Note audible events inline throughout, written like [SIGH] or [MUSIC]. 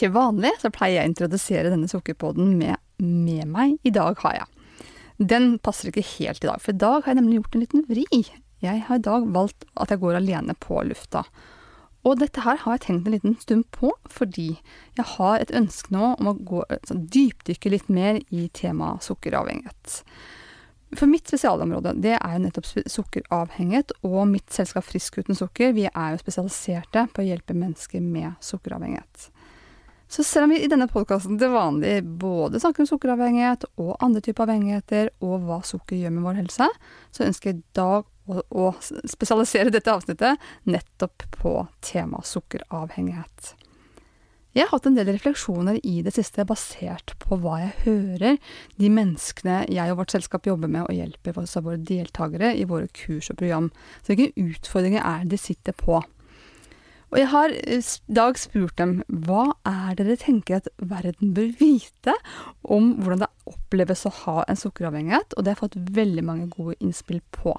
Til vanlig så pleier jeg å introdusere denne sukkerpodden med 'Med meg i dag har jeg'. Den passer ikke helt i dag, for i dag har jeg nemlig gjort en liten vri. Jeg har i dag valgt at jeg går alene på lufta. Og dette her har jeg tenkt en liten stund på, fordi jeg har et ønske nå om å gå, sånn, dypdykke litt mer i temaet sukkeravhengighet. For mitt spesialområde det er jo nettopp sukkeravhengighet, og mitt selskap Frisk uten sukker vi er jo spesialiserte på å hjelpe mennesker med sukkeravhengighet. Så selv om vi i denne podkasten til vanlig både snakker om sukkeravhengighet og andre typer avhengigheter, og hva sukker gjør med vår helse, så ønsker jeg i dag å, å spesialisere dette avsnittet nettopp på temaet sukkeravhengighet. Jeg har hatt en del refleksjoner i det siste basert på hva jeg hører de menneskene jeg og vårt selskap jobber med og hjelper altså våre deltakere i våre kurs og program. Så hvilke utfordringer er det de sitter på? Og jeg har i eh, dag spurt dem hva er det dere tenker at verden bør vite om hvordan det oppleves å ha en sukkeravhengighet, og det har jeg fått veldig mange gode innspill på.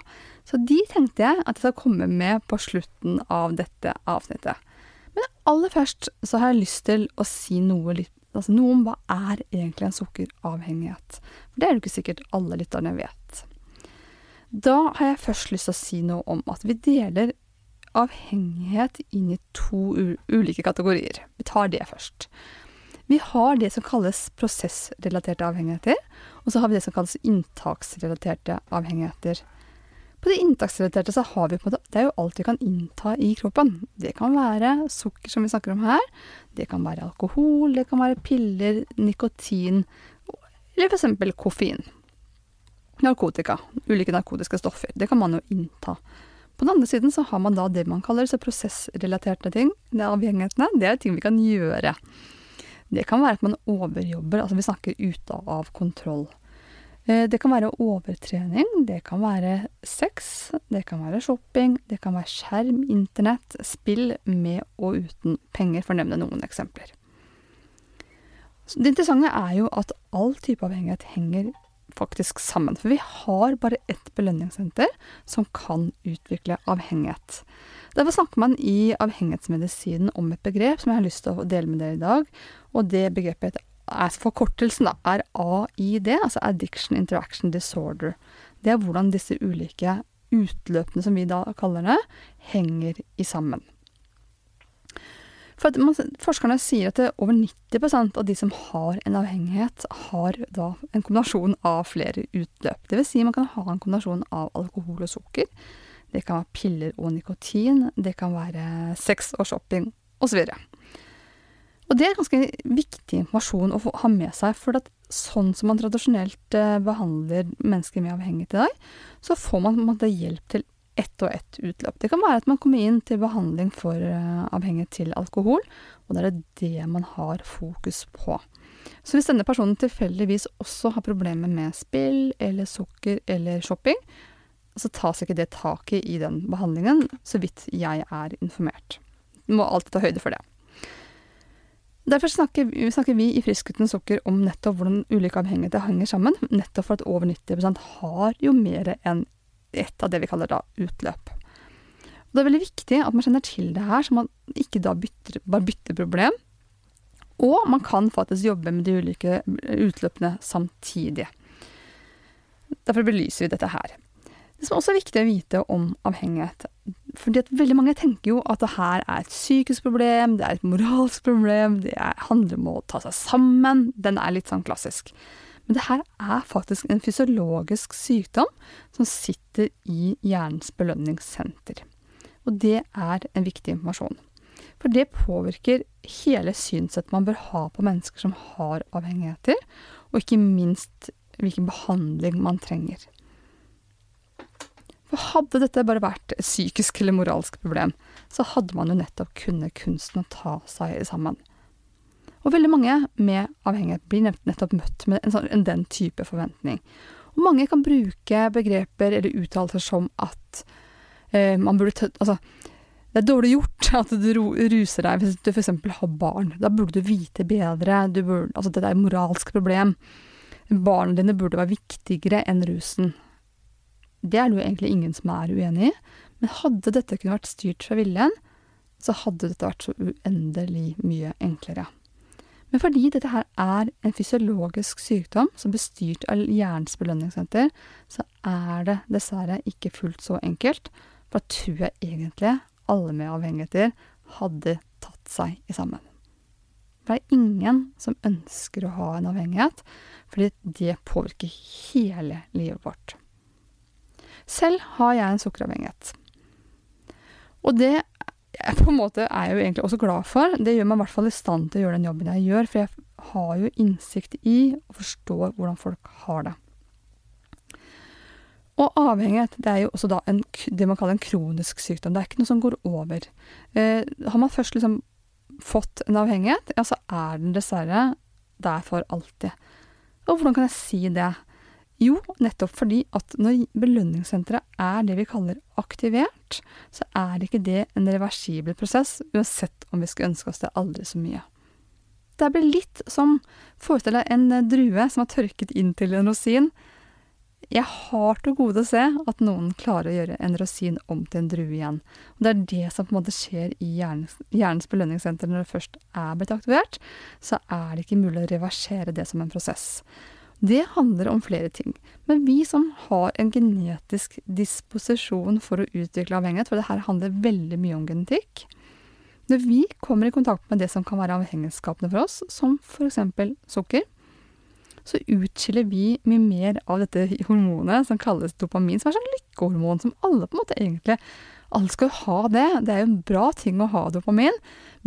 Så de tenkte jeg at jeg skal komme med på slutten av dette avsnittet. Men aller først så har jeg lyst til å si noe, litt, altså noe om hva er egentlig en sukkeravhengighet. For det er det ikke sikkert alle lytterne vet. Da har jeg først lyst til å si noe om at vi deler avhengighet inn i to ulike kategorier. Vi tar det først. Vi har det som kalles prosessrelaterte avhengigheter, og så har vi det som kalles inntaksrelaterte avhengigheter. På det inntaksrelaterte så har vi på det, det er jo alt vi kan innta i kroppen. Det kan være sukker, som vi snakker om her. Det kan være alkohol, det kan være piller, nikotin, eller f.eks. koffein. Narkotika. Ulike narkotiske stoffer. Det kan man jo innta. På den andre siden så har man da det man kaller prosessrelaterte ting. Det er avhengighetene. Det er ting vi kan gjøre. Det kan være at man overjobber, altså vi snakker ute av kontroll. Eh, det kan være overtrening, det kan være sex, det kan være shopping, det kan være skjerm, internett, spill med og uten penger, for å nevne noen eksempler. Det interessante er jo at all type avhengighet henger faktisk sammen. For vi har bare ett belønningssenter som kan utvikle avhengighet. Derfor snakker man i avhengighetsmedisinen om et begrep som jeg har lyst til å dele med dere i dag. Og det begrepet er forkortelsen da, er AID, altså Addiction Interaction Disorder. Det er hvordan disse ulike utløpene, som vi da kaller det, henger i sammen. For man, forskerne sier at over 90% av de som har en avhengighet, har da en kombinasjon av flere utløp. Vil si man kan ha en kombinasjon av alkohol og sukker. Det kan være piller og nikotin. Det kan være sex og shopping osv. Og det er ganske viktig informasjon å ha med seg, for sånn som man tradisjonelt eh, behandler mennesker med avhengighet i dag, så får man, man hjelp til ett og ett utløp. Det kan være at man kommer inn til behandling for uh, avhengighet til alkohol, og da er det det man har fokus på. Så hvis denne personen tilfeldigvis også har problemer med spill eller sukker eller shopping, så tas ikke det taket i den behandlingen, så vidt jeg er informert. Du må alltid ta høyde for det. Derfor snakker, snakker vi i Frisk uten sukker om nettopp hvordan ulike avhengigheter henger sammen, nettopp for at over 90% har jo mer enn et av det vi kaller da utløp. Og det er veldig viktig at man kjenner til det her, så man ikke da bytter, bare bytter problem. Og man kan faktisk jobbe med de ulike utløpene samtidig. Derfor belyser vi dette her. Det som også er viktig å vite om avhengighet fordi at veldig mange tenker jo at det her er et psykisk problem, det er et moralsk problem, det er, handler om å ta seg sammen. Den er litt sånn klassisk. Men det her er faktisk en fysiologisk sykdom som sitter i hjernens belønningssenter. Og det er en viktig informasjon. For det påvirker hele synsettet man bør ha på mennesker som har avhengigheter, og ikke minst hvilken behandling man trenger. For hadde dette bare vært et psykisk eller moralsk problem, så hadde man jo nettopp kunnet kunsten å ta seg sammen. Og veldig mange med avhengighet blir nettopp møtt med en, sånn, en den type forventning. Og mange kan bruke begreper eller uttalelser som at eh, man burde ta Altså, det er dårlig gjort [LAUGHS] at du ruser deg hvis du f.eks. har barn. Da burde du vite bedre. Du burde, altså, dette er et moralsk problem. Barna dine burde være viktigere enn rusen. Det er det jo egentlig ingen som er uenig i, men hadde dette kunne vært styrt fra viljen, så hadde dette vært så uendelig mye enklere. Men fordi dette her er en fysiologisk sykdom som blir styrt av hjernens belønningssenter, så er det dessverre ikke fullt så enkelt. For da tror jeg egentlig alle med avhengigheter hadde tatt seg i sammen. Det er ingen som ønsker å ha en avhengighet, fordi det påvirker hele livet vårt. Selv har jeg en sukkeravhengighet. Og det jeg på en måte er jeg jo egentlig også glad for. Det gjør meg i hvert fall i stand til å gjøre den jobben jeg gjør, for jeg har jo innsikt i og forstår hvordan folk har det. Og avhengighet det er jo også da en, det man kaller en kronisk sykdom. Det er ikke noe som går over. Eh, har man først liksom fått en avhengighet, ja, så er den dessverre der for alltid. Og hvordan kan jeg si det? Jo, nettopp fordi at når belønningssenteret er det vi kaller aktivert, så er ikke det en reversibel prosess, uansett om vi skulle ønske oss det aldri så mye. Det blir litt som Forestill deg en drue som har tørket inn til en rosin. Jeg har til gode å se at noen klarer å gjøre en rosin om til en drue igjen. Og det er det som på en måte skjer i hjernens, hjernens belønningssenter når det først er blitt aktivert. Så er det ikke mulig å reversere det som en prosess. Det handler om flere ting. Men vi som har en genetisk disposisjon for å utvikle avhengighet, for det her handler veldig mye om genetikk Når vi kommer i kontakt med det som kan være avhengighetsskapende for oss, som f.eks. sukker, så utskiller vi mye mer av dette hormonet som kalles dopamin, som er sånn lykkehormon som alle på en måte egentlig Alle skal jo ha det. Det er jo en bra ting å ha dopamin.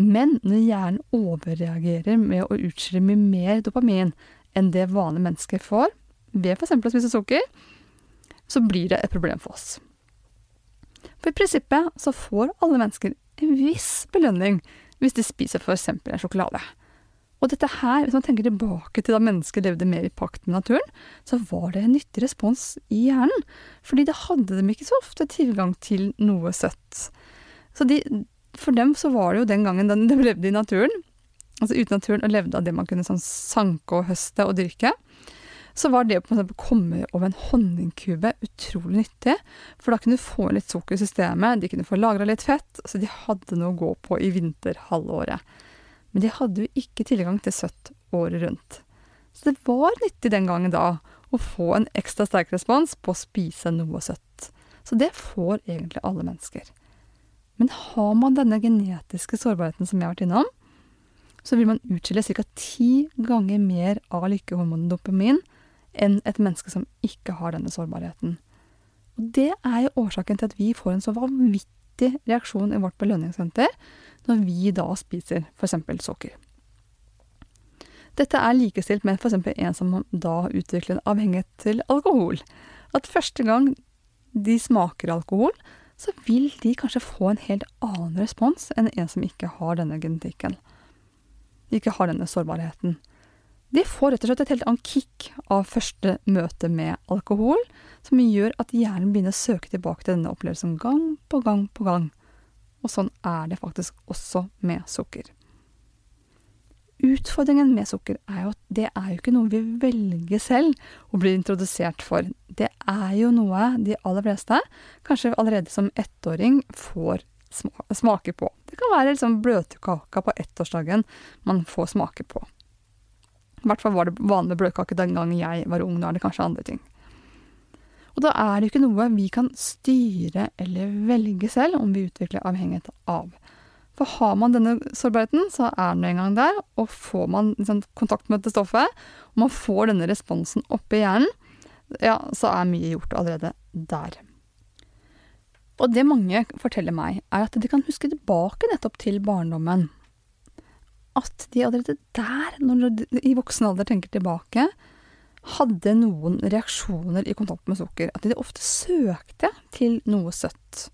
Men når hjernen overreagerer med å utskille mye mer dopamin enn det vanlige mennesker får ved f.eks. å spise sukker, så blir det et problem for oss. For i prinsippet så får alle mennesker en viss belønning hvis de spiser f.eks. en sjokolade. Og dette her, hvis man tenker tilbake til da mennesker levde mer i pakt med naturen, så var det en nyttig respons i hjernen, fordi det hadde dem ikke så ofte tilgang til noe søtt. Så de, for dem så var det jo den gangen de levde i naturen, altså ute naturen og levde av det man kunne sånn sanke og høste og dyrke, så var det å komme over en honningkube utrolig nyttig. For da kunne du få litt sukker i systemet, de kunne få lagra litt fett, så de hadde noe å gå på i vinterhalvåret. Men de hadde jo ikke tilgang til søtt året rundt. Så det var nyttig den gangen da å få en ekstra sterk respons på å spise noe søtt. Så det får egentlig alle mennesker. Men har man denne genetiske sårbarheten som jeg har vært innom, så vil man utskille ca. ti ganger mer av lykkehormonet dopamin enn et menneske som ikke har denne sårbarheten. Og Det er jo årsaken til at vi får en så vanvittig reaksjon i vårt belønningssenter når vi da spiser f.eks. sukker. Dette er likestilt med f.eks. en som da utvikler en avhengighet til alkohol. At første gang de smaker alkohol, så vil de kanskje få en helt annen respons enn en som ikke har denne genetikken ikke har denne sårbarheten. De får rett og slett et helt annet kick av første møte med alkohol, som gjør at hjernen begynner å søke tilbake til denne opplevelsen gang på gang på gang. Og sånn er det faktisk også med sukker. Utfordringen med sukker er jo at det er jo ikke noe vi velger selv å bli introdusert for. Det er jo noe de aller fleste, kanskje allerede som ettåring, får smake på. Det kan være liksom bløtkaka på ettårsdagen man får smake på. I hvert fall var det vanlig bløtkake den gang jeg var ung, nå er det kanskje andre ting. Og da er det ikke noe vi kan styre eller velge selv om vi utvikler avhengighet av. For har man denne sårbarheten, så er den en gang der, og får man liksom kontakt med dette stoffet, og man får denne responsen oppe i hjernen, ja, så er mye gjort allerede der. Og det mange forteller meg, er at de kan huske tilbake nettopp til barndommen. At de allerede der, når de i voksen alder tenker tilbake, hadde noen reaksjoner i kontakt med sukker. At de ofte søkte til noe søtt.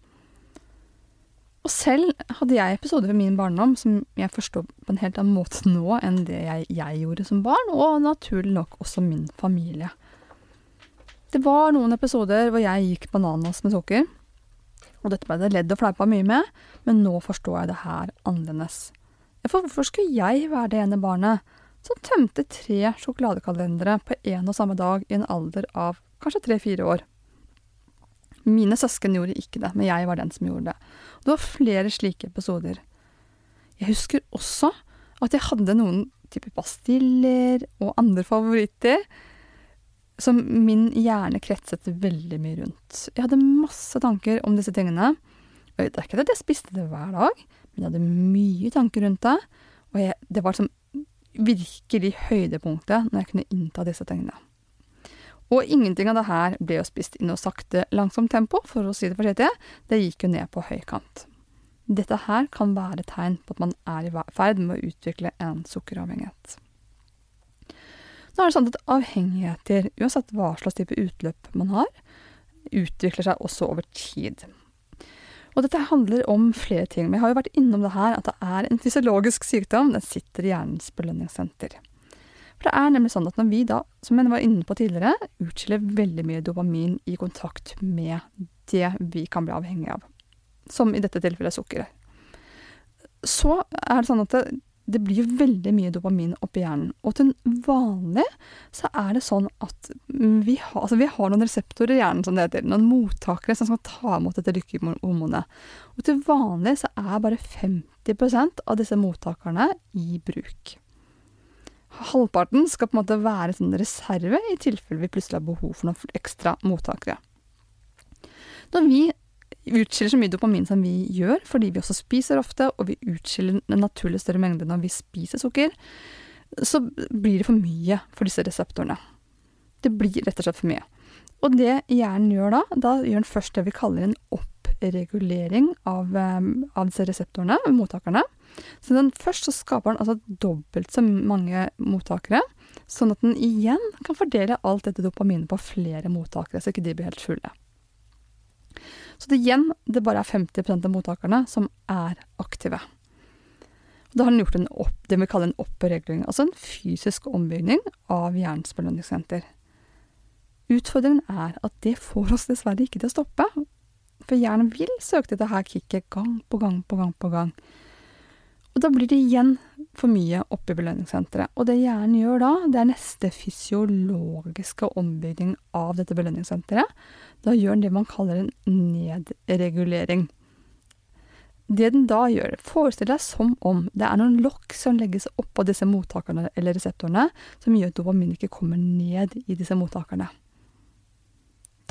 Og selv hadde jeg episoder ved min barndom som jeg forstår på en helt annen måte nå enn det jeg, jeg gjorde som barn, og naturlig nok også min familie. Det var noen episoder hvor jeg gikk bananas med sukker. Og dette ble det ledd og fleipa mye med, men nå forstår jeg det her annerledes. For hvorfor skulle jeg være det ene barnet som tømte tre sjokoladekalendere på en og samme dag i en alder av kanskje tre-fire år? Mine søsken gjorde ikke det, men jeg var den som gjorde det. Og det var flere slike episoder. Jeg husker også at jeg hadde noen typer pastiller og andre favoritter som min hjerne kretset veldig mye rundt. Jeg hadde masse tanker om disse tingene. Og det er ikke at jeg spiste det hver dag, men jeg hadde mye tanker rundt det. Og jeg, det var som virkelig høydepunktet når jeg kunne innta disse tingene. Og ingenting av det her ble jo spist i noe sakte, langsomt tempo, for å si det forsiktig. Det gikk jo ned på høykant. Dette her kan være tegn på at man er i ferd med å utvikle en sukkeravhengighet. Nå er det sånn at avhengigheter, uansett hva slags type utløp man har, utvikler seg også over tid. Og dette handler om flere ting. Men jeg har jo vært innom det her at det er en fysiologisk sykdom. Den sitter i hjernens belønningssenter. For det er nemlig sånn at når vi da, som jeg var inne på tidligere, utskiller veldig mye dopamin i kontakt med det vi kan bli avhengig av, som i dette tilfellet sukkeret, så er det sånn at det, det blir jo veldig mye dopamin oppi hjernen. Og til vanlig så er det sånn at vi har, altså vi har noen reseptorer i hjernen, som det heter. Noen mottakere som skal ta imot dette lykkehormonet. Og til vanlig så er bare 50% av disse mottakerne i bruk. Halvparten skal på en måte være en reserve i tilfelle vi plutselig har behov for noen ekstra mottakere. Når vi utskiller så mye dopamin som vi gjør, fordi vi også spiser ofte, og vi utskiller en naturlig større mengde når vi spiser sukker, så blir det for mye for disse reseptorene. Det blir rett og slett for mye. Og det hjernen gjør da, da gjør den først det vi kaller en oppregulering av, um, av disse reseptorene, mottakerne. Så den først så skaper den altså dobbelt så mange mottakere, sånn at den igjen kan fordele alt dette dopaminet på flere mottakere, så ikke de blir helt fulle. Så det igjen, det bare er 50% av mottakerne som er aktive. Da har den gjort opp, det vi kaller en oppregulering, altså en fysisk ombygging av hjernens belønningssenter. Utfordringen er at det får oss dessverre ikke til å stoppe, for hjernen vil søke dette her kicket gang på gang på gang på gang. Og da blir det igjen for mye oppi belønningssenteret. Og det hjernen gjør da, det er neste fysiologiske ombygging av dette belønningssenteret. Da gjør den det man kaller en nedregulering. Det den da gjør, forestill deg som om det er noen lokk som legges oppå disse mottakerne eller reseptorene, som gjør at dopamin ikke kommer ned i disse mottakerne.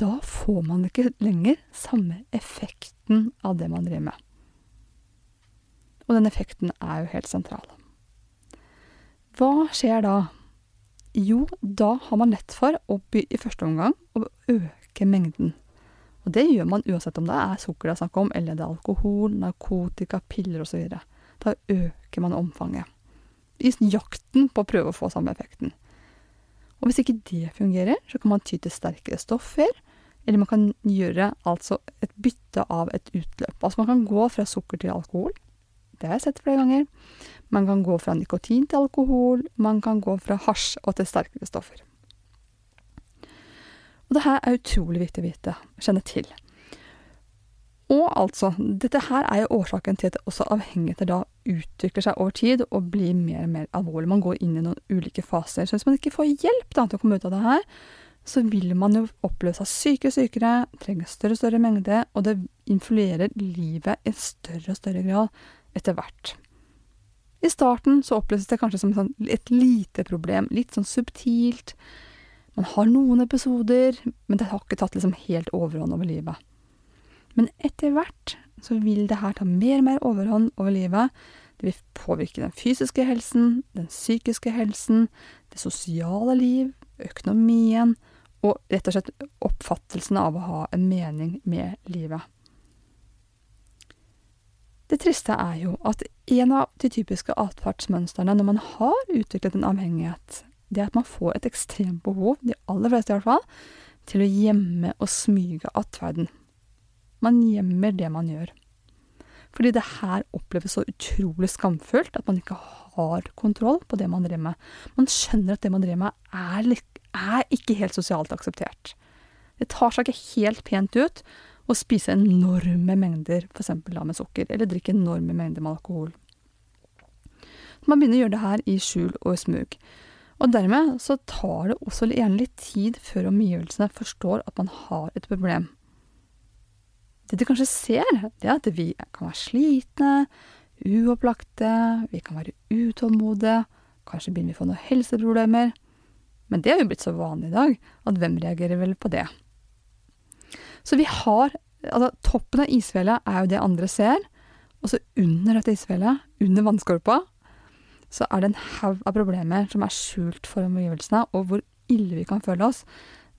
Da får man ikke lenger samme effekten av det man driver med. Og den effekten er jo helt sentral. Hva skjer da? Jo, da har man lett for å by, i første omgang å øke mengden. Og det gjør man uansett om det er sukker det er snakk om, eller det er alkohol, narkotika, piller osv. Da øker man omfanget. I jakten på å prøve å få samme effekten. Og hvis ikke det fungerer, så kan man ty til sterkere stoffer, eller man kan gjøre altså et bytte av et utløp. Altså man kan gå fra sukker til alkohol, det har jeg sett flere ganger. Man kan gå fra nikotin til alkohol, man kan gå fra hasj og til sterkere stoffer. Og det her er utrolig viktig å vite, kjenne til. Og altså, dette her er jo årsaken til at også avhengigheter da utvikler seg over tid og blir mer og mer alvorlig. Man går inn i noen ulike faser. Så hvis man ikke får hjelp da, til å komme ut av det her, så vil man jo oppleve seg sykere og sykere, trenger større og større mengde, og det influerer livet i større og større grad etter hvert. I starten så oppleves det kanskje som sånn et lite problem, litt sånn subtilt. Man har noen episoder, men det har ikke tatt liksom helt overhånd over livet. Men etter hvert så vil det her ta mer og mer overhånd over livet. Det vil påvirke den fysiske helsen, den psykiske helsen, det sosiale liv, økonomien og rett og slett oppfattelsen av å ha en mening med livet. Det triste er jo at en av de typiske atferdsmønstrene når man har utviklet en avhengighet, det er at man får et ekstremt behov, de aller fleste i hvert fall, til å gjemme og smyge atferden. Man gjemmer det man gjør. Fordi det her oppleves så utrolig skamfullt at man ikke har kontroll på det man driver med. Man skjønner at det man driver med er, er ikke helt sosialt akseptert. Det tar seg ikke helt pent ut å spise enorme mengder f.eks. med sukker, eller drikke enorme mengder med alkohol. Man begynner å gjøre det her i skjul og i smug. Og dermed så tar det også gjerne litt tid før omgivelsene forstår at man har et problem. Det de kanskje ser, det er at vi kan være slitne, uopplagte, vi kan være utålmodige, kanskje begynner vi å få noen helseproblemer. Men det er jo blitt så vanlig i dag, at hvem reagerer vel på det? Så vi har Altså, toppen av isfjellet er jo det andre ser, og så under dette isfjellet, under vannskorpa, så er det en haug av problemer som er skjult for omgivelsene, og hvor ille vi kan føle oss,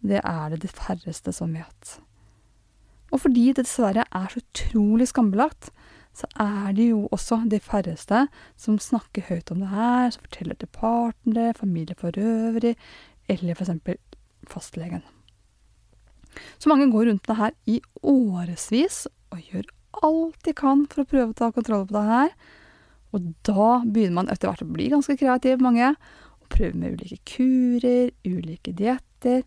det er det de færreste som vet. Og fordi det dessverre er så utrolig skambelagt, så er det jo også de færreste som snakker høyt om det her, som forteller til partnere, familie for øvrig, eller eksempel fastlegen. Så mange går rundt det her i årevis og gjør alt de kan for å prøve å ta kontroll på det her. Og da begynner man etter hvert å bli ganske kreativ, mange, og prøver med ulike kurer, ulike dietter.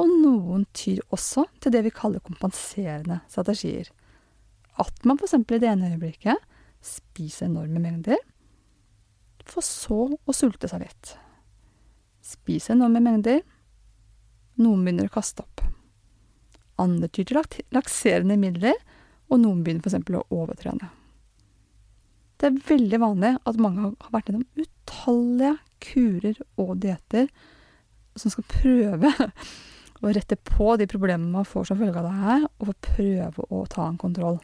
Og noen tyr også til det vi kaller kompenserende strategier. At man f.eks. i det ene øyeblikket spiser enorme mengder, for så å sulte seg litt. Spise enorme mengder. Noen begynner å kaste opp. Andre til lakserende midler, og noen begynner f.eks. å overtrene. Det er veldig vanlig at mange har vært gjennom utallige kurer og dietter som skal prøve [LAUGHS] å rette på de problemene man får som følge av det her, og prøve å ta en kontroll.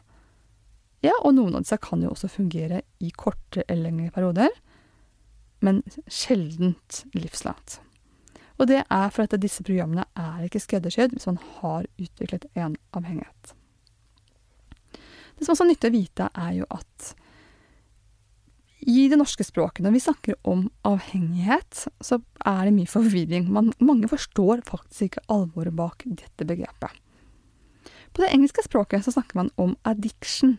Ja, og noen av disse kan jo også fungere i korte eller lengre perioder, men sjeldent livslangt. Og det er for at disse programmene er ikke skreddersydd hvis man har utviklet en avhengighet. Det som også er nyttig å vite, er jo at i det norske språket, når vi snakker om avhengighet, så er det mye forvirring. Man, mange forstår faktisk ikke alvoret bak dette begrepet. På det engelske språket så snakker man om addiction,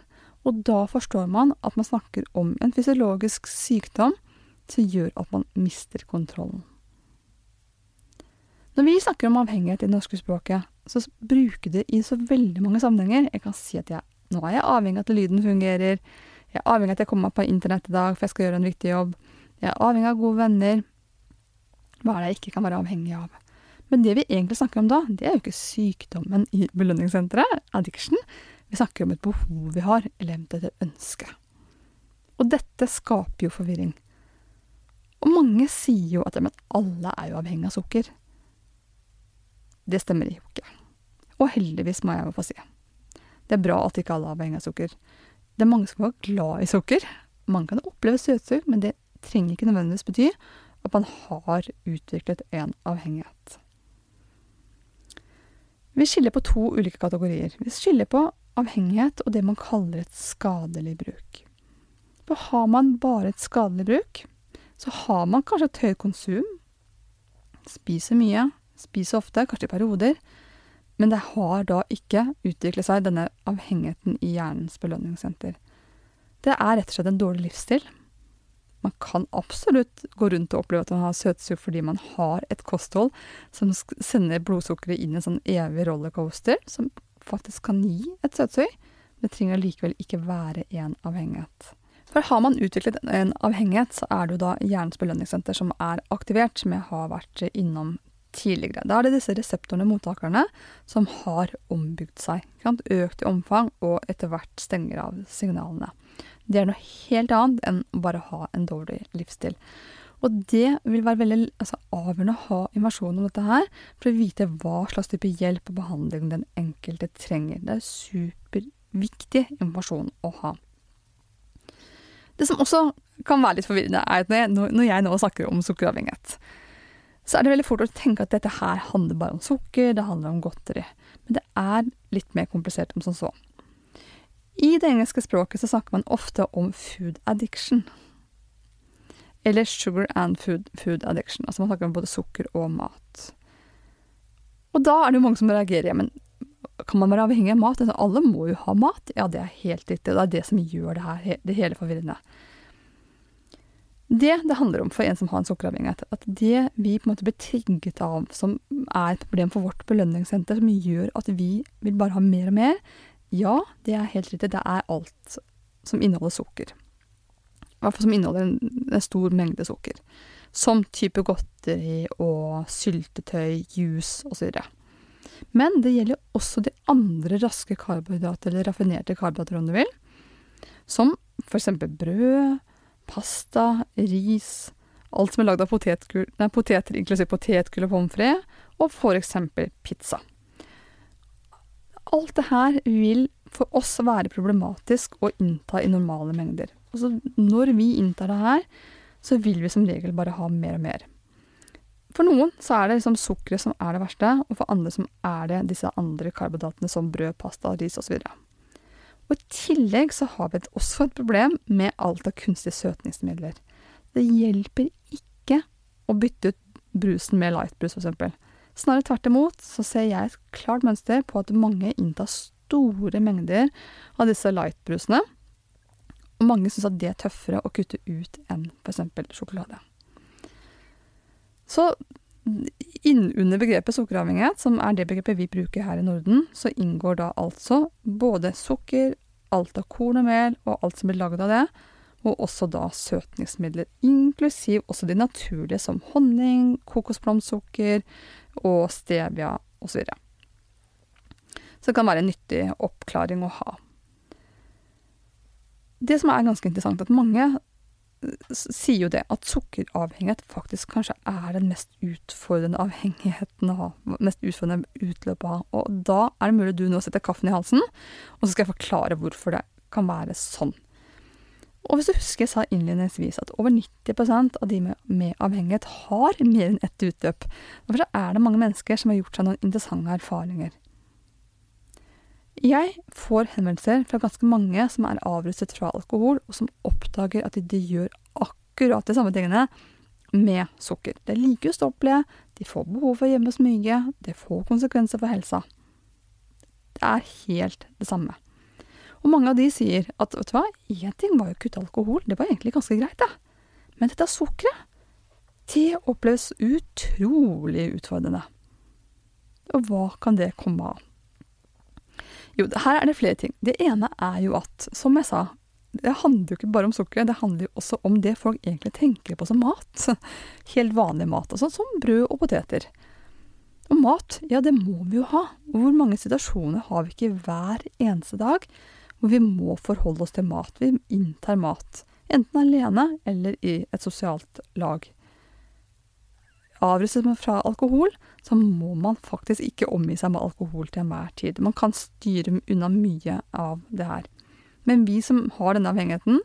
og da forstår man at man snakker om en fysiologisk sykdom som gjør at man mister kontrollen. Når vi snakker om avhengighet i det norske språket, så bruker det i så veldig mange sammenhenger. Jeg kan si at jeg, nå er jeg avhengig av at lyden fungerer. Jeg er avhengig av at jeg kommer meg på internett i dag, for jeg skal gjøre en viktig jobb. Jeg er avhengig av gode venner. Hva er det jeg ikke kan være avhengig av? Men det vi egentlig snakker om da, det er jo ikke sykdommen i belønningssenteret, addiction. Vi snakker om et behov vi har, eller eventuelt et ønske. Og dette skaper jo forvirring. Og mange sier jo at alle er jo avhengig av sukker. Det stemmer jo ikke. Og heldigvis, må jeg jo få si. Det er bra at ikke alle er avhengig av sukker. Det er mange som er glad i sukker. Man kan oppleve søtsug, men det trenger ikke nødvendigvis bety at man har utviklet en avhengighet. Vi skiller på to ulike kategorier. Vi skiller på avhengighet og det man kaller et skadelig bruk. For har man bare et skadelig bruk, så har man kanskje et høyt konsum, spiser mye, spiser ofte, kanskje i perioder, men det har da ikke utviklet seg, denne avhengigheten i hjernens belønningssenter. Det er rett og slett en dårlig livsstil. Man kan absolutt gå rundt og oppleve at man har søtsug fordi man har et kosthold som sender blodsukkeret inn i en sånn evig rollercoaster, som faktisk kan gi et søtsug. Det trenger likevel ikke være en avhengighet. For har man utviklet en avhengighet, så er det jo da hjernens belønningssenter som er aktivert, som jeg har vært innom tidligere. Da er det disse reseptorene, mottakerne, som har ombygd seg. Økt i omfang, og etter hvert stenger av signalene. Det er noe helt annet enn å bare ha en dårlig livsstil. Og det vil være veldig altså, avgjørende å ha informasjon om dette her, for å vite hva slags type hjelp og behandling den enkelte trenger. Det er superviktig informasjon å ha. Det som også kan være litt forvirrende, er at når jeg nå snakker om sukkeravhengighet, så er det veldig fort å tenke at dette her handler bare om sukker, det handler om godteri. Men det er litt mer komplisert enn som så. I det engelske språket så snakker man ofte om food addiction. Eller sugar and food, food addiction. Altså man snakker om både sukker og mat. Og da er det jo mange som reagerer. Ja, men kan man være avhengig av mat? Altså, alle må jo ha mat. Ja, det er helt riktig. Det er det som gjør det her det hele forvirrende. Det det handler om for en som har en sukkeravhengighet, at det vi på en måte blir trigget av, som er et problem for vårt belønningssenter, som gjør at vi vil bare ha mer og mer, ja, det er helt riktig. Det er alt som inneholder sukker. I hvert fall som inneholder en, en stor mengde sukker. Som type godteri og syltetøy, juice osv. Men det gjelder også de andre raske karbohydrater, eller raffinerte karbohydrater om du vil. Som eksempel brød, pasta, ris, alt som er lagd av potetgull, nei, poteter, inklusiv potetgull og pommes frites, og eksempel pizza. Alt det her vil for oss være problematisk å innta i normale mengder. Altså, når vi inntar det her, så vil vi som regel bare ha mer og mer. For noen så er det liksom sukkeret som er det verste, og for andre som er det disse andre karbohydratene som brød, pasta, ris osv. Og I tillegg så har vi også et problem med alt av kunstige søtningsmidler. Det hjelper ikke å bytte ut brusen med lightbrus, f.eks. Snarere tvert imot så ser jeg et klart mønster på at mange inntar store mengder av disse lightbrusene. Og mange syns at det er tøffere å kutte ut enn f.eks. sjokolade. Så innunder begrepet sukkeravhengighet, som er det begrepet vi bruker her i Norden, så inngår da altså både sukker, alt av korn og mel og alt som blir laget av det, og også da søtningsmidler, inklusiv også de naturlige som honning, kokosblomstsukker og stevia osv. Så, videre. så det kan være en nyttig oppklaring å ha. Det som er ganske interessant, at mange sier jo det at sukkeravhengighet faktisk kanskje er den mest utfordrende avhengigheten å ha. Mest utfordrende utløpet å ha. Og da er det mulig du nå setter kaffen i halsen, og så skal jeg forklare hvorfor det kan være sånn. Og hvis du husker jeg sa innledningsvis at over 90% av de med, med avhengighet har mer enn ett utløp. Derfor er det mange mennesker som har gjort seg noen interessante erfaringer. Jeg får henvendelser fra ganske mange som er avrustet fra alkohol, og som oppdager at de, gjør akkurat de samme tingene med sukker. Det er like ustoppelige, de får behov for å gjemme smyge, det får konsekvenser for helsa. Det er helt det samme. Og mange av de sier at vet du hva, én ting var jo å kutte alkohol, det var egentlig ganske greit, da. Men dette sukkeret, det oppleves utrolig utfordrende. Og hva kan det komme av? Jo, her er det flere ting. Det ene er jo at, som jeg sa, det handler jo ikke bare om sukker, det handler jo også om det folk egentlig tenker på som mat. [LAUGHS] Helt vanlig mat, altså som brød og poteter. Og mat, ja det må vi jo ha. Hvor mange situasjoner har vi ikke hver eneste dag hvor vi må forholde oss til mat? Vi inntar mat. Enten alene eller i et sosialt lag avrustet man fra alkohol, så må man faktisk ikke omgi seg med alkohol til enhver tid. Man kan styre unna mye av det her. Men vi som har denne avhengigheten,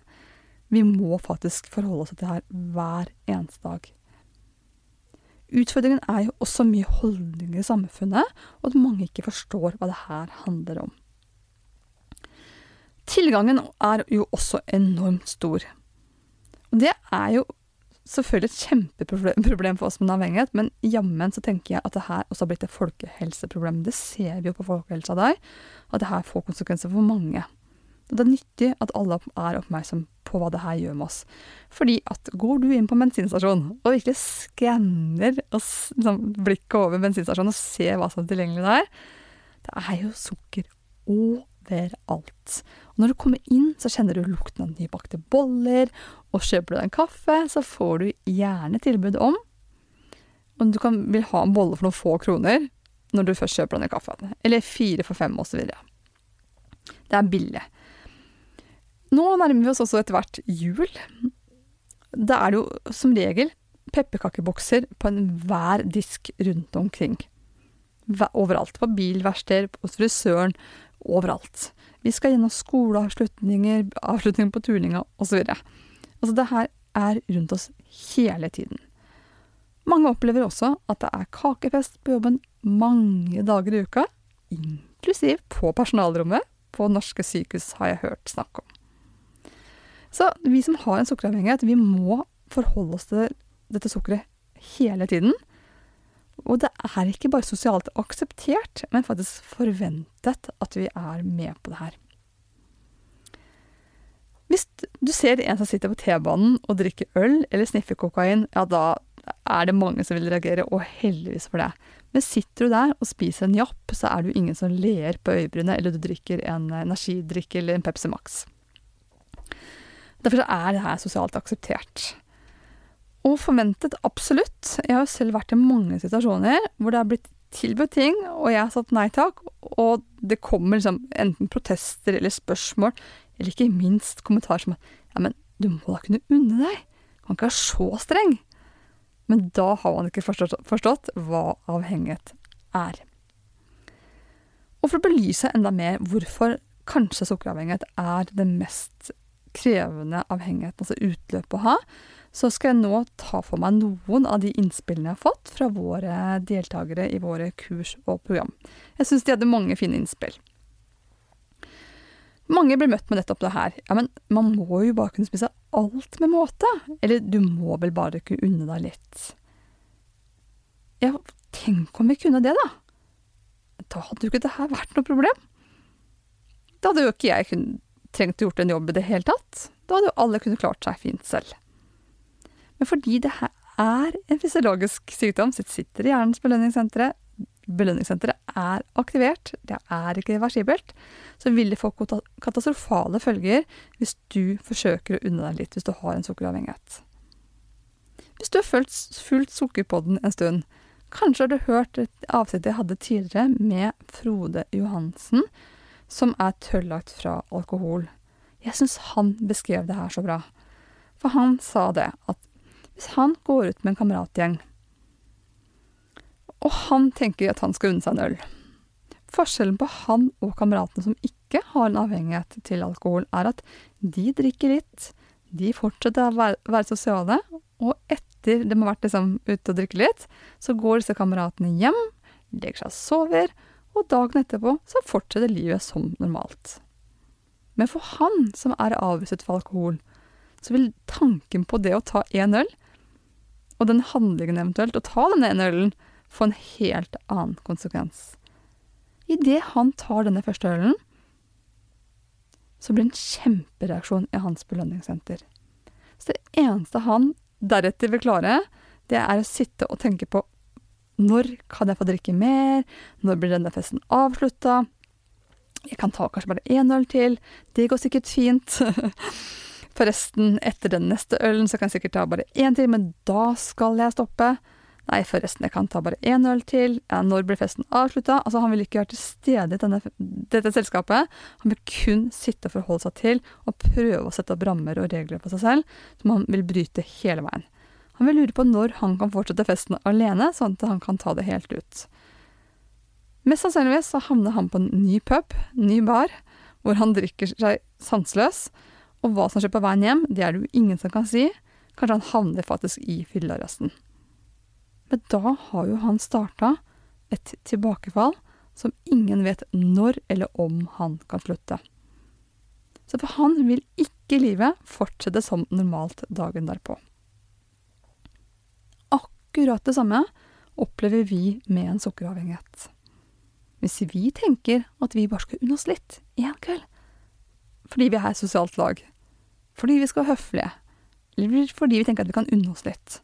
vi må faktisk forholde oss til det her hver eneste dag. Utfordringen er jo også mye holdninger i samfunnet, og at mange ikke forstår hva det her handler om. Tilgangen er jo også enormt stor. Og det er jo selvfølgelig et kjempeproblem for oss med avhengighet, men jammen så tenker jeg at det her også har blitt et folkehelseproblem. Det ser vi jo på folkehelsa der, at det her får konsekvenser for mange. Og det er nyttig at alle er oppmerksom på hva det her gjør med oss. Fordi at går du inn på bensinstasjonen bensinstasjon og virkelig skanner liksom, blikket over bensinstasjonen og ser hva som er tilgjengelig der, det er jo sukker overalt. Og når du kommer inn, så kjenner du lukten av nybakte boller, og kjøper du deg en kaffe, så får du gjerne tilbud om om du kan, vil ha en bolle for noen få kroner når du først kjøper en kaffe. Eller fire for fem, osv. Det er billig. Nå nærmer vi oss også etter hvert jul. Da er det jo som regel pepperkakebokser på enhver disk rundt omkring. Overalt. På bilverksteder, hos frisøren. Overalt. Vi skal gjennom skoleavslutninger, avslutninger på turninga osv. Altså, det her er rundt oss hele tiden. Mange opplever også at det er kakefest på jobben mange dager i uka, inklusiv på personalrommet på norske sykehus, har jeg hørt snakk om. Så vi som har en sukkeravhengighet, vi må forholde oss til dette sukkeret hele tiden. Og det er ikke bare sosialt akseptert, men faktisk forventet at vi er med på det her. Hvis du ser en som sitter på T-banen og drikker øl eller sniffer kokain, ja, da er det mange som vil reagere, og heldigvis for det. Men sitter du der og spiser en japp, så er det jo ingen som ler på øyebrynet, eller du drikker en energidrikk eller en Pepsi Max. Derfor er det her sosialt akseptert. Og forventet absolutt. Jeg har selv vært i mange situasjoner hvor det har blitt tilbudt ting, og jeg har sagt nei takk, og det kommer liksom enten protester eller spørsmål, eller ikke minst kommentarer som ja, men du må da kunne unne deg, du kan ikke være så streng. Men da har man ikke forstått, forstått hva avhengighet er. Og for å belyse enda mer hvorfor kanskje sukkeravhengighet er det mest krevende avhengigheten, altså utløp å ha, så skal jeg nå ta for meg noen av de innspillene jeg har fått fra våre deltakere i våre kurs og program. Jeg syns de hadde mange fine innspill. Mange blir møtt med nettopp det her. Ja, men man må jo bare kunne spise alt med måte. Eller du må vel bare kunne unne deg litt. Ja, tenk om vi kunne det, da. Da hadde jo ikke det her vært noe problem. Da hadde jo ikke jeg trengt å gjort en jobb i det hele tatt. Da hadde jo alle kunnet klart seg fint selv. Men fordi det her er en fysiologisk sykdom så sitter i hjernens belønningssentre, belønningssenteret er aktivert, det er ikke reversibelt, så vil det få katastrofale følger hvis du forsøker å unne deg litt hvis du har en sukkeravhengighet. Hvis du har fulgt, fulgt Sukkerpodden en stund, kanskje har du hørt et avsnitt jeg hadde tidligere med Frode Johansen, som er tørrlagt fra alkohol. Jeg syns han beskrev det her så bra. For han sa det at hvis han går ut med en kameratgjeng, og han tenker at han skal unne seg en øl Forskjellen på han og kameratene som ikke har en avhengighet til alkohol, er at de drikker litt, de fortsetter å være, sosiale, og etter de har vært liksom, ute og drikke litt, så går disse kameratene hjem, legger seg og sover, og dagen etterpå så fortsetter livet som normalt. Men for han som er avruset for alkohol, så vil tanken på det å ta én øl og den handlingen eventuelt, å ta denne ene ølen, få en helt annen konsekvens. Idet han tar denne første ølen, så blir det en kjempereaksjon i hans belønningssenter. Så det eneste han deretter vil klare, det er å sitte og tenke på når kan jeg få drikke mer, når blir denne festen avslutta, jeg kan ta kanskje bare én øl til, det går sikkert fint. [LAUGHS] Forresten, etter den neste ølen så kan jeg sikkert ta bare én til, men da skal jeg stoppe. Nei, forresten, jeg kan ta bare én øl til. Ja, når blir festen avslutta? Altså, han vil ikke være til stede i denne, dette selskapet. Han vil kun sitte og forholde seg til og prøve å sette opp rammer og regler på seg selv, som han vil bryte hele veien. Han vil lure på når han kan fortsette festen alene, sånn at han kan ta det helt ut. Mest sannsynligvis så havner han på en ny pub, ny bar, hvor han drikker seg sanseløs og hva som skjer på veien hjem, det er det jo ingen som kan si. Kanskje han havner faktisk i fyllearresten. Men da har jo han starta et tilbakefall som ingen vet når eller om han kan slutte. Så for han vil ikke livet fortsette som normalt dagen derpå. Akkurat det samme opplever vi med en sukkeravhengighet. Hvis vi tenker at vi bare skal unne oss litt én kveld, fordi vi er sosialt lag, fordi vi skal være høflige, eller fordi vi tenker at vi kan unne oss litt.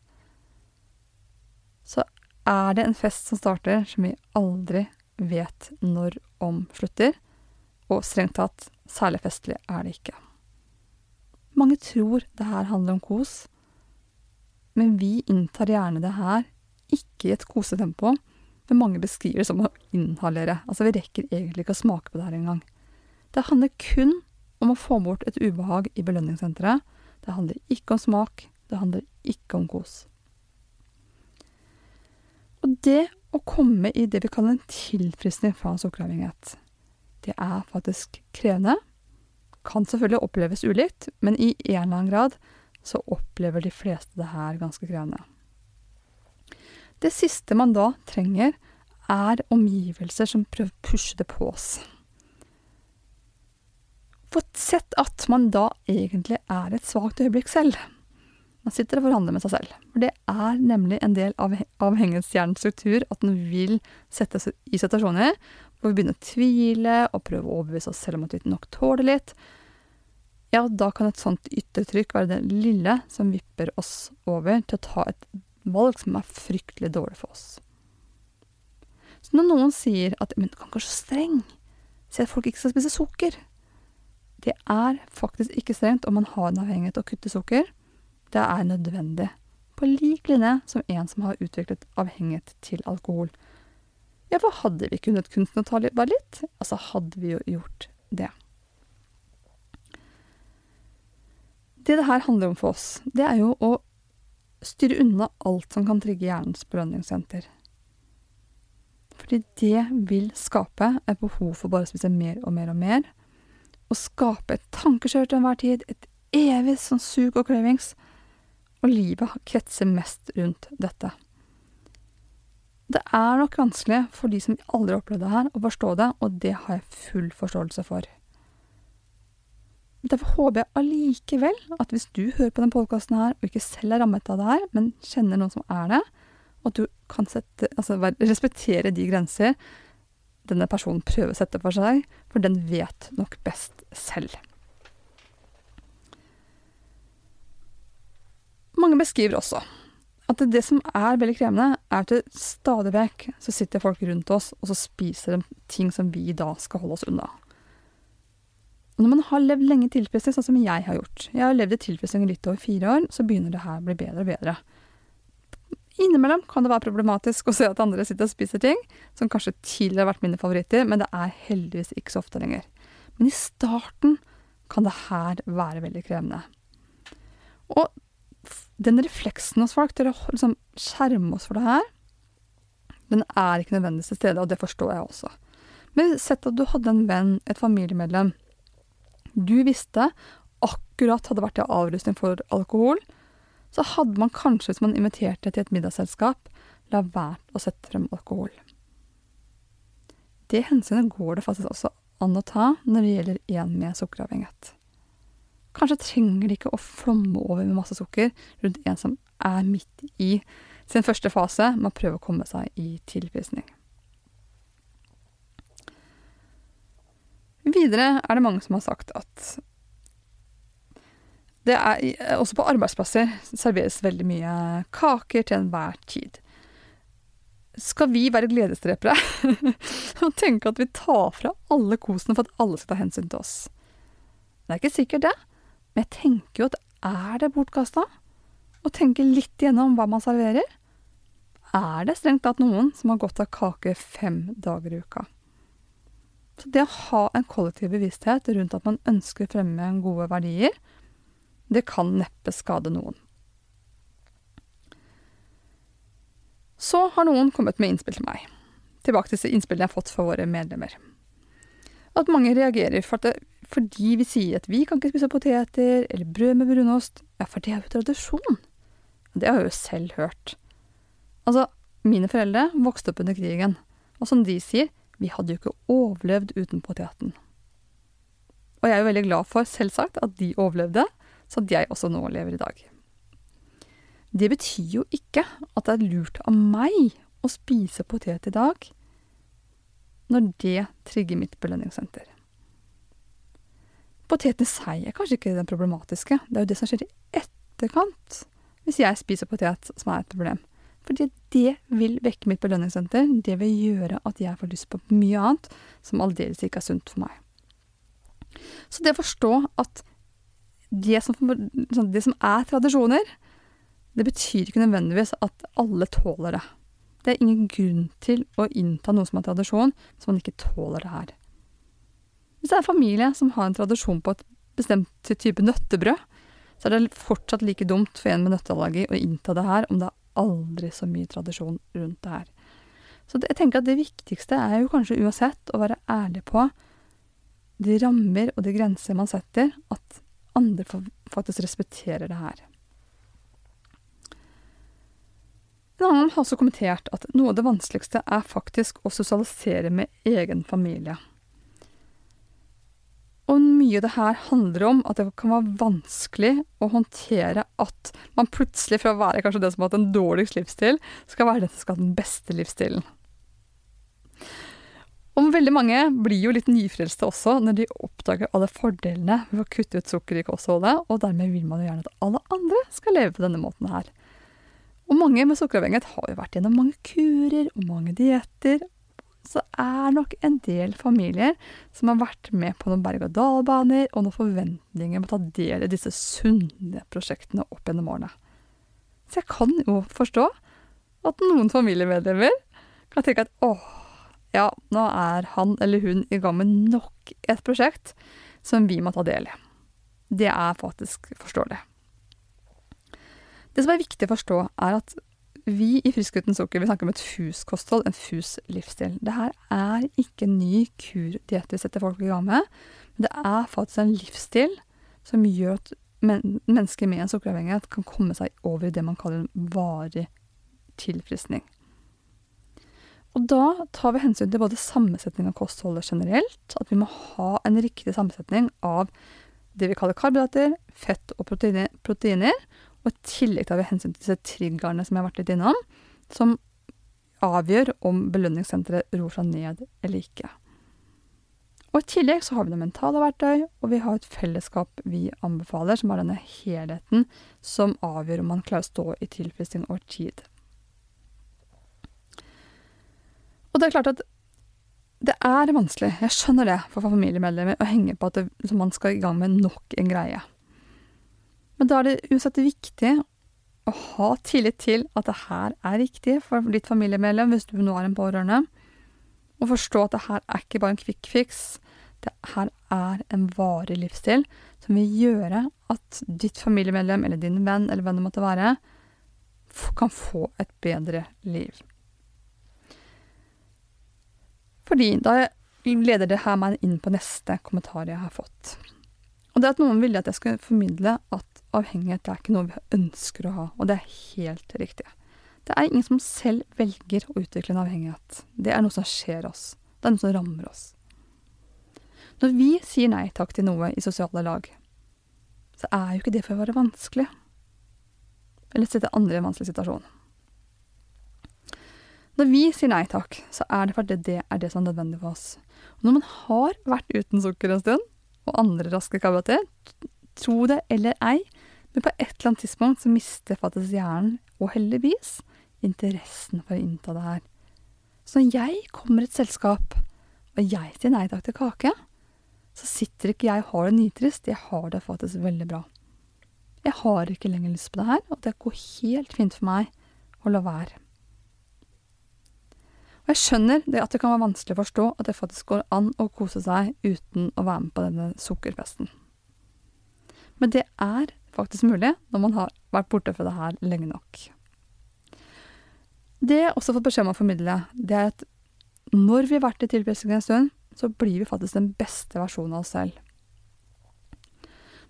Så er det en fest som starter som vi aldri vet når om slutter, og strengt tatt, særlig festlig er det ikke. Mange tror det her handler om kos, men vi inntar gjerne det her ikke i et kosetempo, men mange beskriver det som å inhalere. Altså, vi rekker egentlig ikke å smake på det her engang. Det handler kun om å få bort et ubehag i belønningssenteret. Det handler ikke om smak, det handler ikke om kos. Og det å komme i det vi kaller en tilfriskning fra sukkeravhengighet, det er faktisk krevende. Kan selvfølgelig oppleves ulikt, men i en eller annen grad så opplever de fleste det her ganske krevende. Det siste man da trenger, er omgivelser som prøver å pushe det på oss fått sett at man da egentlig er et svakt øyeblikk selv. Man sitter og forhandler med seg selv. For det er nemlig en del av avhengighetshjernens struktur at den vil sette seg i situasjoner hvor vi begynner å tvile og prøve å overbevise oss selv om at vi nok tåler litt. Ja, da kan et sånt yttertrykk være det lille som vipper oss over til å ta et valg som er fryktelig dårlig for oss. Så når noen sier at 'men du kan ikke være så streng', si at folk ikke skal spise sukker Det er faktisk ikke strengt om man har en avhengighet av å kutte sukker. Det er nødvendig. På lik linje som en som har utviklet avhengighet til alkohol. Ja, for hadde vi kunnet kunsten å ta bare litt, altså hadde vi jo gjort det. Det det her handler om for oss, det er jo å styre unna alt som kan trigge hjernens belønningssenter. Fordi det vil skape et behov for bare å spise mer og mer og mer. Og skape et tankekjør til enhver tid, et evig sånn sug og cravings. Og livet kretser mest rundt dette. Det er nok vanskelig for de som aldri har opplevd det her, å forstå det, og det har jeg full forståelse for. Derfor håper jeg allikevel at hvis du hører på denne podkasten her, og ikke selv er rammet av det her, men kjenner noen som er det, og at du kan sette, altså, respektere de grenser denne personen prøver å sette for seg, for den vet nok best selv. Mange beskriver også at det som er veldig krevende, er at stadig vekk så sitter folk rundt oss, og så spiser de ting som vi da skal holde oss unna. Og når man har levd lenge i tilfredshet, sånn som jeg har gjort Jeg har levd i tilfredshet i litt over fire år, så begynner det her å bli bedre og bedre. Innimellom kan det være problematisk å se at andre sitter og spiser ting som kanskje tidligere har vært mine favoritter, men det er heldigvis ikke så ofte lenger. Men i starten kan det her være veldig krevende. Og den refleksen hos folk til å liksom skjerme oss for det her, den er ikke nødvendigvis til stede, og det forstår jeg også. Men sett at du hadde en venn, et familiemedlem, du visste akkurat hadde vært i avrusning for alkohol, så hadde man kanskje, hvis man inviterte til et middagsselskap, la være å sette frem alkohol. Det hensynet går det faktisk også an å ta når det gjelder en med sukkeravhengighet. Kanskje trenger de ikke å flomme over med masse sukker rundt en som er midt i sin første fase med å prøve å komme seg i tilprisning. Videre er det mange som har sagt at det er, også på arbeidsplasser serveres veldig mye kaker til enhver tid. Skal vi være gledesdrepere [LAUGHS] og tenke at vi tar fra alle kosene for at alle skal ta hensyn til oss? Det er ikke sikkert det, men jeg tenker jo at er det bortkasta? Å tenke litt igjennom hva man serverer? Er det strengt tatt noen som har godt av kake fem dager i uka? Så det å ha en kollektiv bevissthet rundt at man ønsker å fremme gode verdier, det kan neppe skade noen. Så har noen kommet med innspill til meg. Tilbake til innspillene jeg har fått fra våre medlemmer. At mange reagerer for det, fordi vi sier at vi kan ikke spise poteter eller brød med brunost. Ja, for det er jo tradisjon. Det har jeg jo selv hørt. Altså, mine foreldre vokste opp under krigen, og som de sier, vi hadde jo ikke overlevd uten poteten. Og jeg er jo veldig glad for, selvsagt, at de overlevde, så at jeg også nå lever i dag. Det betyr jo ikke at det er lurt av meg å spise potet i dag, når det trigger mitt belønningssenter. Poteten i seg er kanskje ikke den problematiske, det er jo det som skjer i etterkant hvis jeg spiser potet som er et problem. Fordi det vil vekke mitt belønningssenter, det vil gjøre at jeg får lyst på mye annet som aldeles ikke er sunt for meg. Så det å forstå at det som, sånn, det som er tradisjoner, det betyr ikke nødvendigvis at alle tåler det. Det er ingen grunn til å innta noe som er tradisjon, som man ikke tåler det her. Hvis det er en familie som har en tradisjon på et bestemt type nøttebrød, så er det fortsatt like dumt for en med nøtteallergi å innta det her, om det er aldri så mye tradisjon rundt det her. Så jeg tenker at det viktigste er jo kanskje uansett å være ærlig på de rammer og de grenser man setter, at andre faktisk respekterer det her. En annen har også kommentert at noe av det vanskeligste er faktisk å sosialisere med egen familie. Og mye av det her handler om at det kan være vanskelig å håndtere at man plutselig, fra å være kanskje det som har hatt en dårligst livsstil, skal være den som skal ha den beste livsstilen. Og veldig mange blir jo litt nyfrelste også når de oppdager alle fordelene ved å kutte ut sukker i kostholdet, og dermed vil man jo gjerne at alle andre skal leve på denne måten her. Og mange med sukkeravhengighet har jo vært gjennom mange kurer og mange dietter, så er nok en del familier som har vært med på noen berg-og-dal-baner og noen forventninger om å ta del i disse sunne prosjektene opp gjennom årene. Så jeg kan jo forstå at noen familiemedlemmer kan tenke at åh, ja, nå er han eller hun i gang med nok et prosjekt som vi må ta del i. Det er faktisk forståelig. Det som er viktig å forstå, er at vi i Frisk uten sukker vi snakker om et FUS-kosthold, en FUS-livsstil. Det her er ikke en ny kurdiett vi setter folk i gang med, men det er faktisk en livsstil som gjør at men mennesker med en sukkeravhengighet kan komme seg over i det man kaller en varig tilfriskning. Og da tar vi hensyn til både sammensetning av kostholdet generelt, at vi må ha en riktig sammensetning av det vi kaller karbohydrater, fett og proteiner, og i tillegg tar vi hensyn til disse triggerne som jeg har vært litt innom, som avgjør om belønningssenteret ror seg ned eller ikke. Og I tillegg så har vi noen mentale verktøy, og vi har et fellesskap vi anbefaler, som har denne helheten som avgjør om man klarer å stå i tilfredsstilling over tid. Og det er klart at det er vanskelig, jeg skjønner det, for familiemedlemmer å henge på at det, man skal i gang med nok en greie. Men da er det uansett viktig å ha tillit til at det her er riktig for ditt familiemedlem, hvis du nå er en pårørende, og forstå at det her er ikke bare en quick fix. Det her er en varig livsstil som vil gjøre at ditt familiemedlem eller din venn eller hvem det måtte være, kan få et bedre liv. Fordi da leder det her meg inn på neste kommentar jeg har fått. Og det at noen ville at jeg skulle formidle at avhengighet er ikke noe vi ønsker å ha, og det er helt riktig. Det er ingen som selv velger å utvikle en avhengighet. Det er noe som skjer oss. Det er noe som rammer oss. Når vi sier nei takk til noe i sosiale lag, så er jo ikke det for å være vanskelig. Eller sette andre i en vanskelig situasjon. Når vi sier nei takk, så er det fordi det er det som er nødvendig for oss. Når man har vært uten sukker en stund, og andre raske karbohydrater, tro det eller ei, men på et eller annet tidspunkt så mister faktisk hjernen, og heldigvis, interessen for å innta det her. Så når jeg kommer i et selskap, og jeg sier nei takk til kake, så sitter ikke jeg og har det nitrist, jeg har det faktisk veldig bra. Jeg har ikke lenger lyst på det her, og det går helt fint for meg å la være. Og jeg skjønner det at det kan være vanskelig å forstå at det faktisk går an å kose seg uten å være med på denne sukkerfesten. Men det er faktisk mulig når man har vært borte fra det her lenge nok. Det jeg også har fått beskjed om å formidle, det er at når vi har vært i tilfredsstillelse en stund, så blir vi faktisk den beste versjonen av oss selv.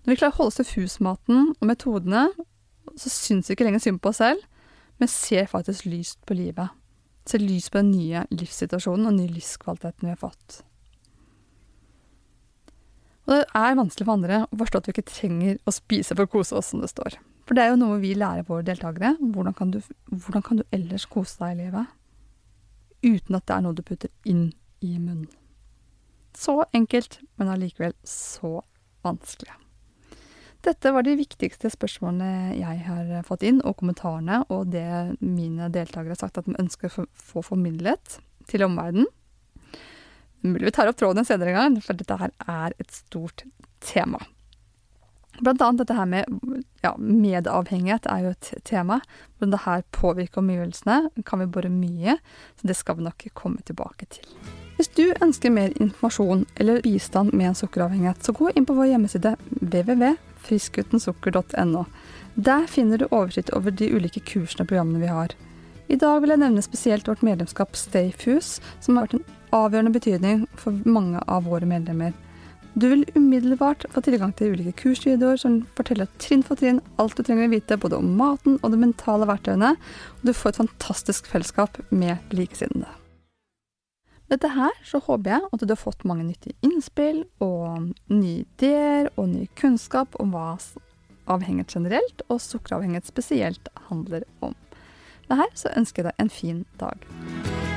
Når vi klarer å holde oss til FUS-maten og metodene, så syns vi ikke lenger synd på oss selv, men ser faktisk lyst på livet. Ser lyst på den nye livssituasjonen og den nye livskvaliteten vi har fått. Og det er vanskelig for andre å forstå at vi ikke trenger å spise for å kose oss, som det står. For det er jo noe vi lærer våre deltakere. Hvordan kan du, hvordan kan du ellers kose deg i livet? Uten at det er noe du putter inn i munnen. Så enkelt, men allikevel så vanskelig. Dette var de viktigste spørsmålene jeg har fått inn, og kommentarene, og det mine deltakere har sagt at de ønsker å få formidlet til omverdenen. Mulig vi tar opp tråden en senere gang, for dette her er et stort tema. Blant annet dette her med ja, medavhengighet er jo et tema. Hvordan det her påvirker omgivelsene, kan vi bore mye, så det skal vi nok komme tilbake til. Hvis du ønsker mer informasjon eller bistand med en sukkeravhengighet, så gå inn på vår hjemmeside www.friskutensukker.no. Der finner du oversikt over de ulike kursene og programmene vi har. I dag vil jeg nevne spesielt vårt medlemskap Stayfuse, som har vært en avgjørende betydning for mange av våre medlemmer. Du vil umiddelbart få tilgang til ulike kursvideoer som forteller trinn for trinn alt du trenger å vite både om maten og de mentale verktøyene, og du får et fantastisk fellesskap med likesinnede. dette her så håper jeg at du har fått mange nyttige innspill og nye ideer og ny kunnskap om hva avhengighet generelt og sukkeravhengighet spesielt handler om med her, så ønsker jeg deg en fin dag.